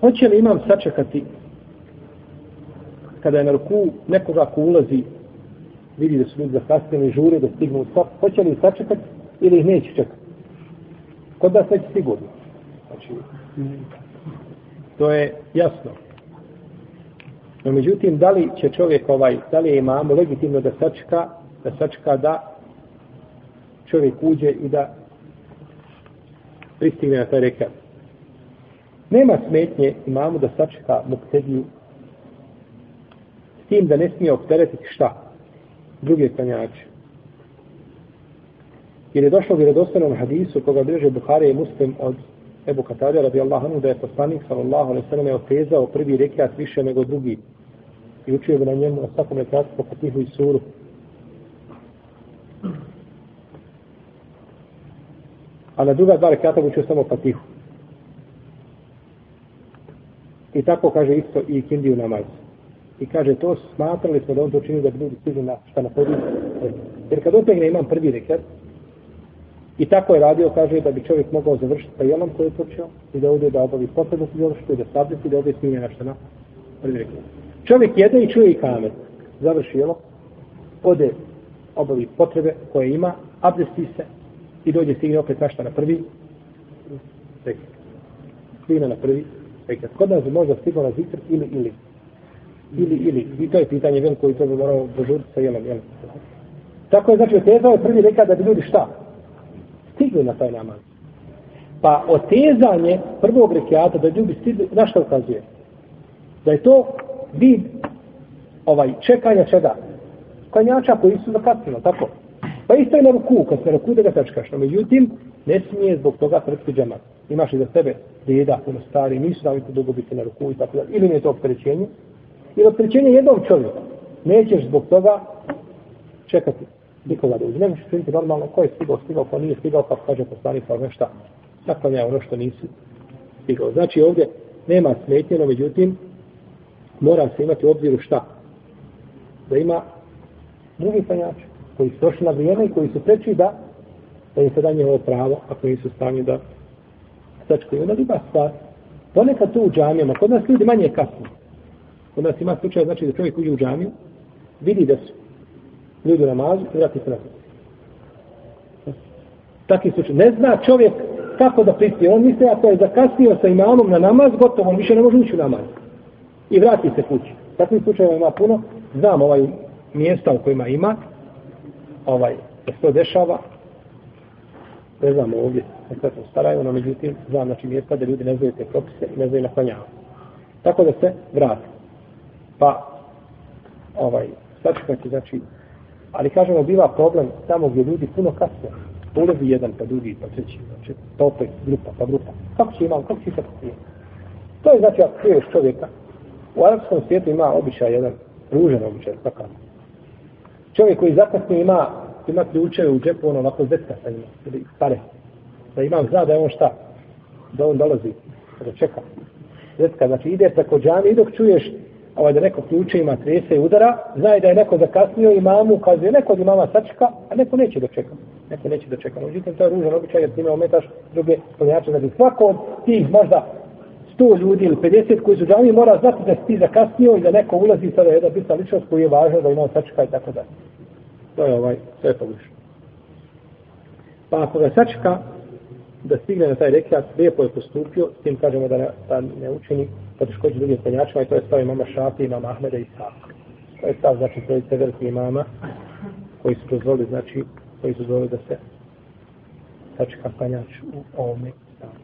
Hoće li imam sačekati kada je na ruku nekoga ko ulazi vidi da su ljudi zakasnili žure da stignu u sap, hoće li sačekati ili ih neće čekati? Kod nas neće sigurno. Znači, to je jasno. No, međutim, da li će čovjek ovaj, da li je imamo legitimno da sačeka, da sačeka da čovjek uđe i da pristigne na taj rekat. Nema smetnje imamu da sačeka muktediju s tim da ne smije opteretiti šta? Druge klanjače. Jer je došlo vjerodostanom hadisu koga bliže Buhari i Muslim od Ebu Katarija radi Allahanu da je poslanik sallallahu alaihi sallam je otezao prvi rekiat više nego drugi i učio bi na njemu na svakom rekiatu po Fatihu i Suru. A na druga dva rekata učio samo Fatihu. I tako kaže isto i Kindiju namaz. I kaže to smatrali smo da on to čini da bi ljudi stigli na šta na podiju. Jer kad otegne imam prvi rekat, I tako je radio, kaže, da bi čovjek mogao završiti sa jelom koji je počeo i da ovdje da obavi potrebno se završiti i da sabljeti da ovdje smije nešto na prvi rekat. Čovjek jede i čuje i kamet. Završi jelo, ode, obavi potrebe koje ima, abdesti se i dođe stigne opet našta na prvi rekat. Stigne na prvi rekat. Kod nas bi možda stiglo na zikr ili ili. Ili ili. I to je pitanje veliko i to bi morao požuriti sa jelom. Jel? Tako je, znači, otezao je prvi rekat da bi ljudi šta? Stigli na taj namaz. Pa otezanje prvog rekiata da ljudi stigli, na što ukazuje? Da je to vid ovaj čekanja čega? Klanjača koji su zakasnili, tako? Pa isto je na ruku, kad se na ruku da ga sačkaš. No, međutim, ne smije zbog toga trpiti džemat. Imaš i za sebe djeda, puno stari, nisu naviku dugo biti na ruku i tako da. Ili mi je to opterećenje? Ili opterećenje jednog čovjeka. Nećeš zbog toga čekati nikoga da uđe. što možeš činiti normalno ko je stigao, stigao, ko nije stigao, kako kaže poslanik, pa nešto. Naklanja ono što nisi stigao. Znači ovdje nema smetnjeno, međutim, mora se imati u obziru šta? Da ima drugi sanjači koji su došli na vrijeme i koji su preči da da im se da njihovo pravo ako nisu stanju da sačkaju. Onda druga stvar. Ponekad tu u džamijama, kod nas ljudi manje kasno. Kod nas ima slučaj, znači da čovjek uđe u džamiju, vidi da su ljudi u namazu i vrati se na Takvi slučaj. Ne zna čovjek kako da prispije. On misle ako je zakasnio sa imamom na namaz, gotovo, on više ne može ući u namaz i vrati se kući. Takvih slučajeva ima puno. Znam ovaj mjesta u kojima ima, ovaj, da se to dešava, ne znamo ovdje, nekada se staraju, no međutim, znam znači mjesta da ljudi ne znaju te propise i ne znaju naklanjavati. Tako da se vrati. Pa, ovaj, sačekati, znači, ali kažemo, biva problem tamo gdje ljudi puno kasne. Ulazi jedan, pa drugi, pa treći, znači, pa opet grupa, pa grupa. Kako će imam, kako će se To je znači, ako kriješ čovjeka, U arapskom svijetu ima običaj jedan ružan običaj, takav. Čovjek koji zakasni ima, ima ključeve u džepu, ono onako zetka sa pa njima, ili pare. Da imam zna da je on šta? Da on dolazi, da čeka. Zetka, znači ide preko džami i dok čuješ ovaj, da neko ključe ima trese i udara, znaje da je neko zakasnio imamu, mamu, kazuje neko od imama sačeka, a neko neće da čeka. Neko neće da čeka. Međutim, to je ružan običaj jer time ometaš druge plnjače. Znači, svako od tih možda 100 ljudi ili 50 koji su džami, mora znati da si ti zakasnio i da neko ulazi sada jedna bitna ličnost koji je važna da ima sačeka i tako da. To je ovaj, to je pogrešno. Pa ako ga sačka da stigne na taj rekiat, lijepo je postupio, s tim kažemo da ne, da ne učini poteškoći drugim penjačima i to je stav imama Šafi, imama Ahmeda i Saka. To je stav, znači, trojice veliki imama koji su dozvoli, znači, koji su dozvoli da se sačka penjač u ovome stavu.